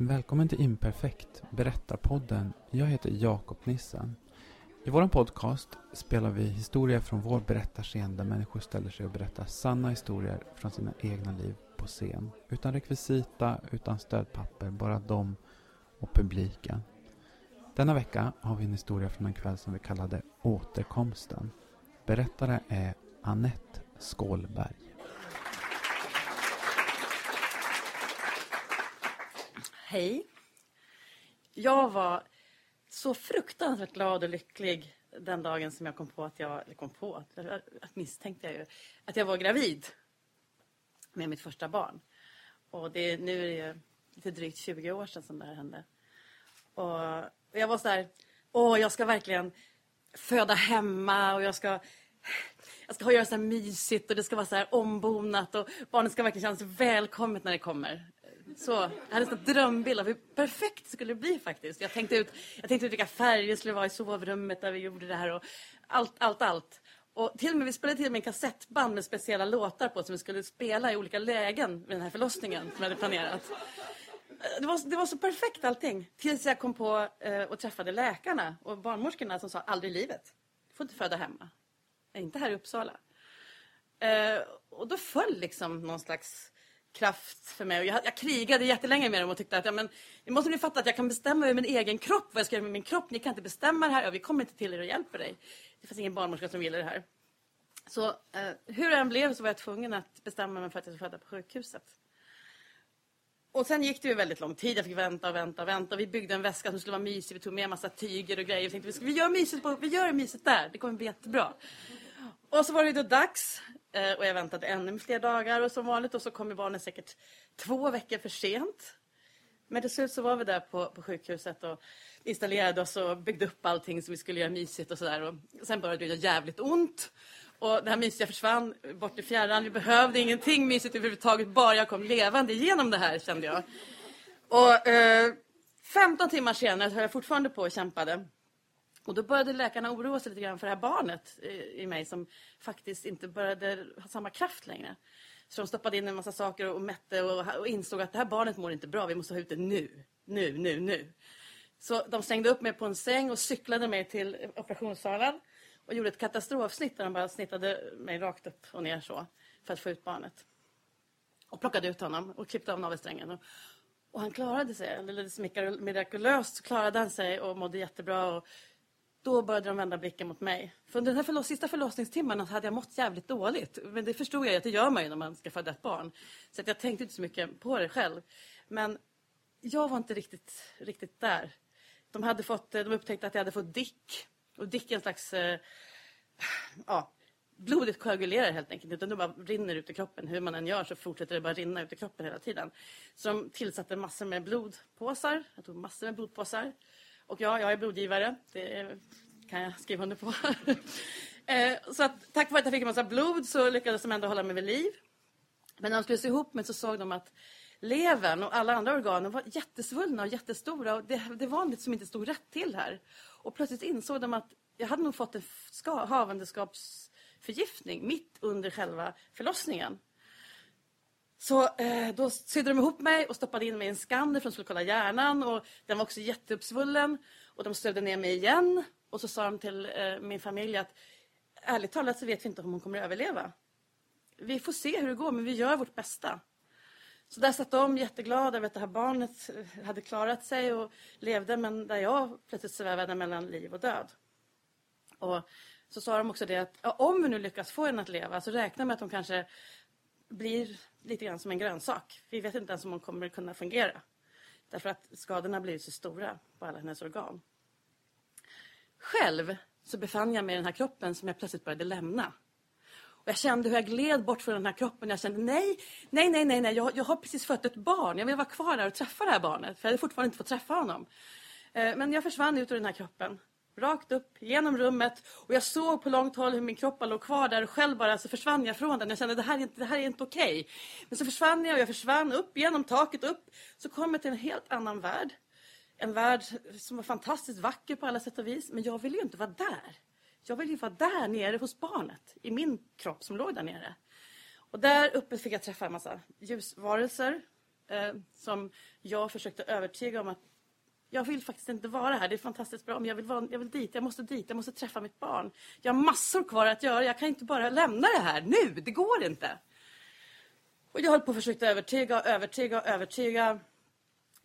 Välkommen till Imperfekt, berättarpodden. Jag heter Jakob Nissen. I vår podcast spelar vi historier från vår berättarscen där människor ställer sig och berättar sanna historier från sina egna liv på scen. Utan rekvisita, utan stödpapper, bara de och publiken. Denna vecka har vi en historia från en kväll som vi kallade Återkomsten. Berättare är Annette Skålberg. Hej. Jag var så fruktansvärt glad och lycklig den dagen som jag kom på att jag, eller kom på, att, misstänkte jag ju, att jag var gravid med mitt första barn. Och det, nu är det ju lite drygt 20 år sedan som det här hände. Och jag var så här, åh jag ska verkligen föda hemma och jag ska jag ska göra så här mysigt och det ska vara så här ombonat och barnet ska verkligen kännas välkommet när det kommer. Så, jag hade en drömbild av hur perfekt det skulle bli faktiskt. Jag tänkte ut, jag tänkte ut vilka färger det skulle vara i sovrummet där vi gjorde det här och allt, allt, allt. Och till och med, vi spelade till och med en kassettband med speciella låtar på som vi skulle spela i olika lägen med den här förlossningen som vi hade planerat. Det var, det var så perfekt allting. Tills jag kom på eh, och träffade läkarna och barnmorskorna som sa aldrig i livet. Du får inte föda hemma. Inte här i Uppsala. Eh, och då föll liksom någon slags kraft för mig. Och jag, jag krigade jättelänge med dem och tyckte att ja, men, ni måste ni fatta att jag kan bestämma över min egen kropp, vad jag ska göra med min kropp. Ni kan inte bestämma det här. Ja, vi kommer inte till er och hjälper dig. Det fanns ingen barnmorska som ville det här. Så eh, hur det än blev så var jag tvungen att bestämma mig för att jag skulle föda på sjukhuset. Och sen gick det ju väldigt lång tid. Jag fick vänta och vänta och vänta. Vi byggde en väska som skulle vara mysig. Vi tog med en massa tyger och grejer. Vi tänkte vi gör mysigt på, vi gör det mysigt där. Det kommer bli jättebra. Och så var det då dags. Eh, och jag väntade ännu fler dagar. Och som vanligt och så kom barnen säkert två veckor för sent. Men till slut så var vi där på, på sjukhuset och installerade oss och byggde upp allting som vi skulle göra mysigt och sådär. Sen började det göra jävligt ont. Och det här mysiga försvann bort i fjärran. Vi behövde ingenting mysigt överhuvudtaget. Bara jag kom levande igenom det här kände jag. Och eh, 15 timmar senare höll jag fortfarande på och kämpade. Och då började läkarna oroa sig lite grann för det här barnet eh, i, mig som faktiskt inte började ha samma kraft längre. Så de stoppade in en massa saker och mätte och, insåg att det här barnet mår inte bra. Vi måste ha ut det nu. Nu, nu, nu. Så de slängde upp mig på en säng och cyklade mig till operationssalen och gjorde ett katastrofsnitt där de bara snittade mig rakt upp och ner så för att få ut barnet. Och plockade ut honom och klippte av navelsträngen. Och, och han klarade sig, eller mirakulöst så klarade han sig och mådde jättebra. Och då började de vända blicken mot mig. För under den här förloss, sista förlossningstimmarna hade jag mått jävligt dåligt. Men det förstod jag att det gör man ju när man ska föda ett barn. Så att jag tänkte inte så mycket på det själv. Men jag var inte riktigt, riktigt där. De, hade fått, eh, de upptäckte att jag hade fått dick. Och dick är en slags... Eh, ja, blodet koagulerar helt enkelt. Utan det bara rinner ut i kroppen. Hur man än gör så fortsätter det bara rinna ut i kroppen hela tiden. Så de tillsatte massor med blodpåsar. Jag tog massor med blodpåsar. Och ja, jag är blodgivare. Det kan jag skriva under på. Eh, så att, tack vare att jag fick en massa blod så lyckades de ändå hålla mig vid liv. Men när de skulle se ihop mig så såg de att levern och alla andra organ var jättesvullna och jättestora. Och det, det var något som inte stod rätt till här. Och plötsligt insåg de att jag hade nog fått en havandeskapsförgiftning mitt under själva förlossningen. Så eh, då sydde de ihop mig och stoppade in mig i en skanner för att de skulle kolla hjärnan. Och den var också jätteuppsvullen. Och de sövde ner mig igen. Och så sa de till eh, min familj att ärligt talat så vet vi inte om hon kommer att överleva. Vi får se hur det går, men vi gör vårt bästa. Så där satt de jätteglada över att det här barnet eh, hade klarat sig och levde, men där jag plötsligt svävade mellan liv och död. Och så sa de också det att ja, om vi nu lyckas få henne att leva så räkna med att hon kanske blir lite grann som en grönsak. Vi vet inte ens om hon kommer kunna fungera. Därför att skadorna blir så stora på alla hennes organ. Själv så befann jag mig i den här kroppen som jag plötsligt började lämna. Och jag kände hur jag gled bort från den här kroppen. Jag kände nej, nej, nej, nej, nej. Jag, jag har precis fött ett barn. Jag vill vara kvar där och träffa det här barnet. För jag hade fortfarande inte fått träffa honom. Eh, men jag försvann ut ur den här kroppen rakt upp genom rummet och jag såg på långt håll hur min kropp låg kvar där och själv bara så försvann jag från den. Jag kände det här är inte, det här är inte okej. Okay. Men så försvann jag och jag försvann upp genom taket upp. Så kom jag till en helt annan värld. En värld som var fantastiskt vacker på alla sätt och vis. Men jag ville ju inte vara där. Jag ville ju vara där nere hos barnet. I min kropp som låg där nere. Och där uppe fick jag träffa en massa ljusvarelser. eh, som jag försökte övertyga om att jag vill faktiskt inte vara här. Det är fantastiskt bra, men jag vill, vara, jag vill dit. Jag måste dit. Jag måste träffa mitt barn. Jag har massor kvar att göra. Jag kan inte bara lämna det här nu. Det går inte. Och jag höll på att försöka övertyga, och övertyga, och övertyga.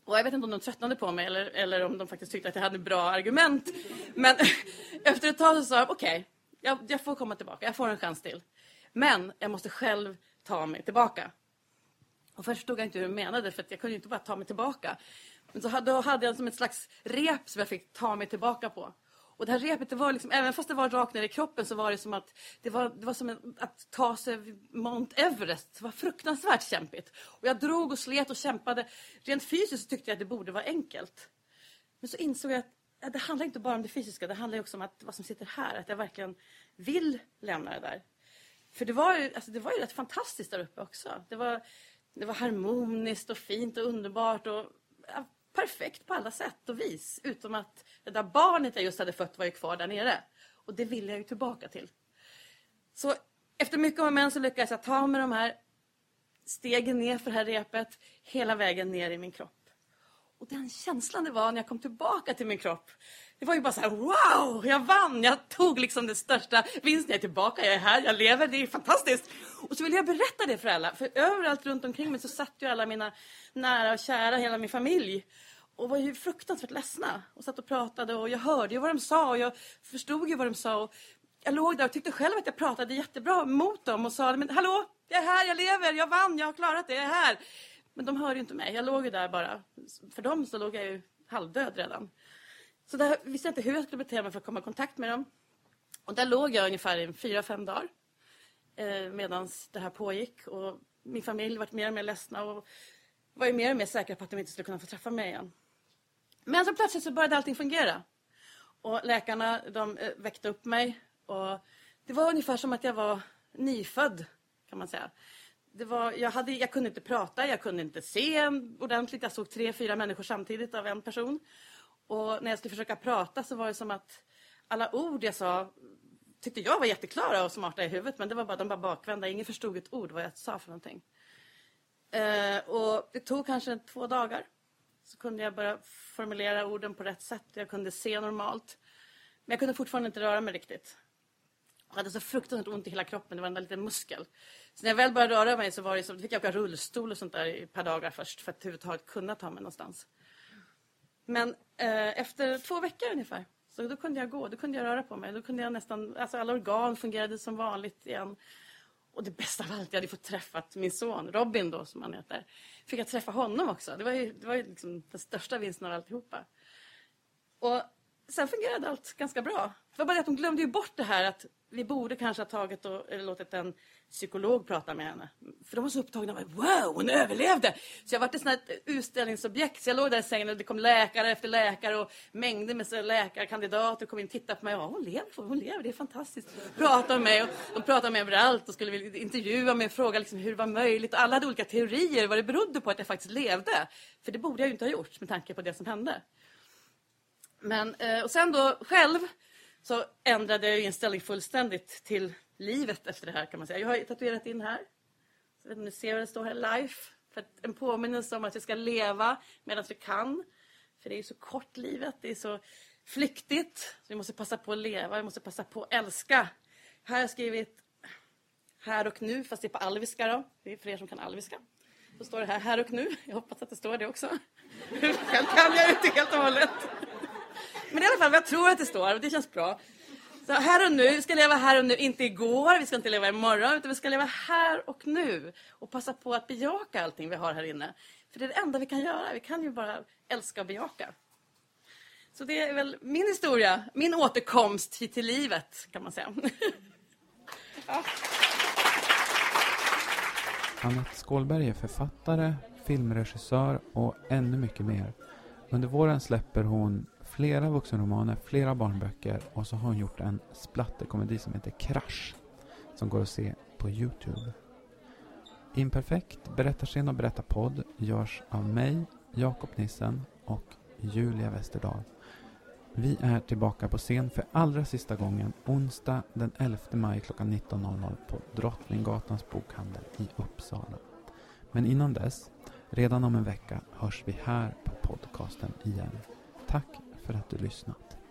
Och jag vet inte om de tröttnade på mig eller, eller om de faktiskt tyckte att jag hade bra argument. Men efter ett tag så sa jag okej, okay, jag, jag får komma tillbaka. Jag får en chans till. Men jag måste själv ta mig tillbaka. Och först förstod jag inte hur de menade för jag kunde inte bara ta mig tillbaka. Men så hade, då hade jag som ett slags rep som jag fick ta mig tillbaka på. Och det här repet, det var liksom, även fast det var rakt ner i kroppen så var det som att det var, det var som en, att ta sig Mount Everest. Det var fruktansvärt kämpigt. Och jag drog och slet och kämpade. Rent fysiskt tyckte jag att det borde vara enkelt. Men så insåg jag att det handlar inte bara om det fysiska, det handlar också om att, vad som sitter här. Att jag verkligen vill lämna det där. För det var ju, alltså det var ju rätt fantastiskt där uppe också. Det var, det var harmoniskt och fint och underbart. Och, ja, perfekt på alla sätt och vis. Utom att det där barnet jag just hade fött var ju kvar där nere. Och det ville jag ju tillbaka till. Så efter mycket om och men så lyckades jag ta med de här stegen ner för det här repet hela vägen ner i min kropp. Och den känslan det var när jag kom tillbaka till min kropp. Det var ju bara så här, wow, jag vann! Jag tog liksom den största vinsten. Jag är tillbaka, jag är här, jag lever, det är fantastiskt. Och så ville jag berätta det för alla. För överallt runt omkring mig så satt ju alla mina nära och kära, hela min familj. Och var ju fruktansvärt ledsna. Och satt och pratade och jag hörde ju vad de sa och jag förstod ju vad de sa. Och jag låg där och tyckte själv att jag pratade jättebra mot dem och sa, men hallå, jag är här, jag lever, jag vann, jag har klarat det, jag är här. Men de hörde ju inte mig. Jag låg ju där bara. För dem så låg jag ju halvdöd redan. Så där visste jag inte hur jag skulle bete mig för att komma i kontakt med dem. Och där låg jag ungefär i fyra, fem dagar. Eh, Medan det här pågick. Och min familj var mer och mer ledsna och var ju mer och mer säkra på att de inte skulle kunna få träffa mig igen. Men så plötsligt så började allting fungera. Och läkarna de eh, väckte upp mig. Och det var ungefär som att jag var nyfödd, kan man säga det var, jag, hade, jag kunde inte prata, jag kunde inte se ordentligt. Jag såg tre, fyra människor samtidigt av en person. Och när jag skulle försöka prata så var det som att alla ord jag sa tyckte jag var jätteklara och smarta i huvudet. Men det var bara, de var bakvända. Ingen förstod ett ord vad jag sa för någonting. Eh, och det tog kanske två dagar. Så kunde jag börja formulera orden på rätt sätt. Jag kunde se normalt. Men jag kunde fortfarande inte röra mig riktigt. Jag hade så fruktansvärt ont i hela kroppen. Det var en liten muskel. Så när jag väl började röra mig så var det som, fick jag åka rullstol och sånt där i ett par dagar först för att överhuvudtaget kunna ta mig någonstans. Men eh, efter två veckor ungefär så då kunde jag gå, då kunde jag röra på mig. Då kunde jag nästan, alltså alla organ fungerade som vanligt igen. Och det bästa av allt, jag hade fått träffa min son Robin då som han heter. Fick jag träffa honom också. Det var ju, det var ju liksom den största vinsten av alltihopa. Och sen fungerade allt ganska bra. Det var bara det att de glömde ju bort det här att vi borde kanske ha tagit och låtit en psykolog prata med henne. För de var så upptagna med wow, hon överlevde! Så jag var ett sånt utställningsobjekt. Så jag låg där i sängen och det kom läkare efter läkare och mängder med läkarkandidater kom in och tittade på mig. Ja, hon lever, hon lever, det är fantastiskt. Pratade med mig och de pratade med mig överallt och skulle intervjua mig och fråga liksom hur det var möjligt. Och alla hade olika teorier vad det berodde på att jag faktiskt levde. För det borde jag ju inte ha gjort med tanke på det som hände. Men, eh, och sen då själv så ändrade jag inställning fullständigt till livet efter det här kan man säga. Jag har tatuerat in här. Så vet ni ser vad det står här, life. För en påminnelse om att vi ska leva medan vi kan. För det är ju så kort livet, det är så flyktigt. Så vi måste passa på att leva, vi måste passa på att älska. Här har jag skrivit här och nu, fast det är på alviska då. Det är för er som kan alviska. Så står det här, här och nu. Jag hoppas att det står det också. Själv kan jag inte helt och hållet. Men i alla fall, jag tror att det står, det känns bra. Så här och nu, vi ska leva här och nu, inte igår, vi ska inte leva imorgon, utan vi ska leva här och nu. Och passa på att bejaka allting vi har här inne. För det är det enda vi kan göra, vi kan ju bara älska och bejaka. Så det är väl min historia, min återkomst hit till livet, kan man säga. ja. Anette Skålberg är författare, filmregissör och ännu mycket mer. Under våren släpper hon flera vuxenromaner, flera barnböcker och så har hon gjort en splatterkomedi som heter Krasch som går att se på Youtube. Imperfekt, berättarscen och berättarpodd görs av mig, Jakob Nissen och Julia Westerdahl. Vi är tillbaka på scen för allra sista gången onsdag den 11 maj klockan 19.00 på Drottninggatans bokhandel i Uppsala. Men innan dess Redan om en vecka hörs vi här på podcasten igen. Tack för att du lyssnat.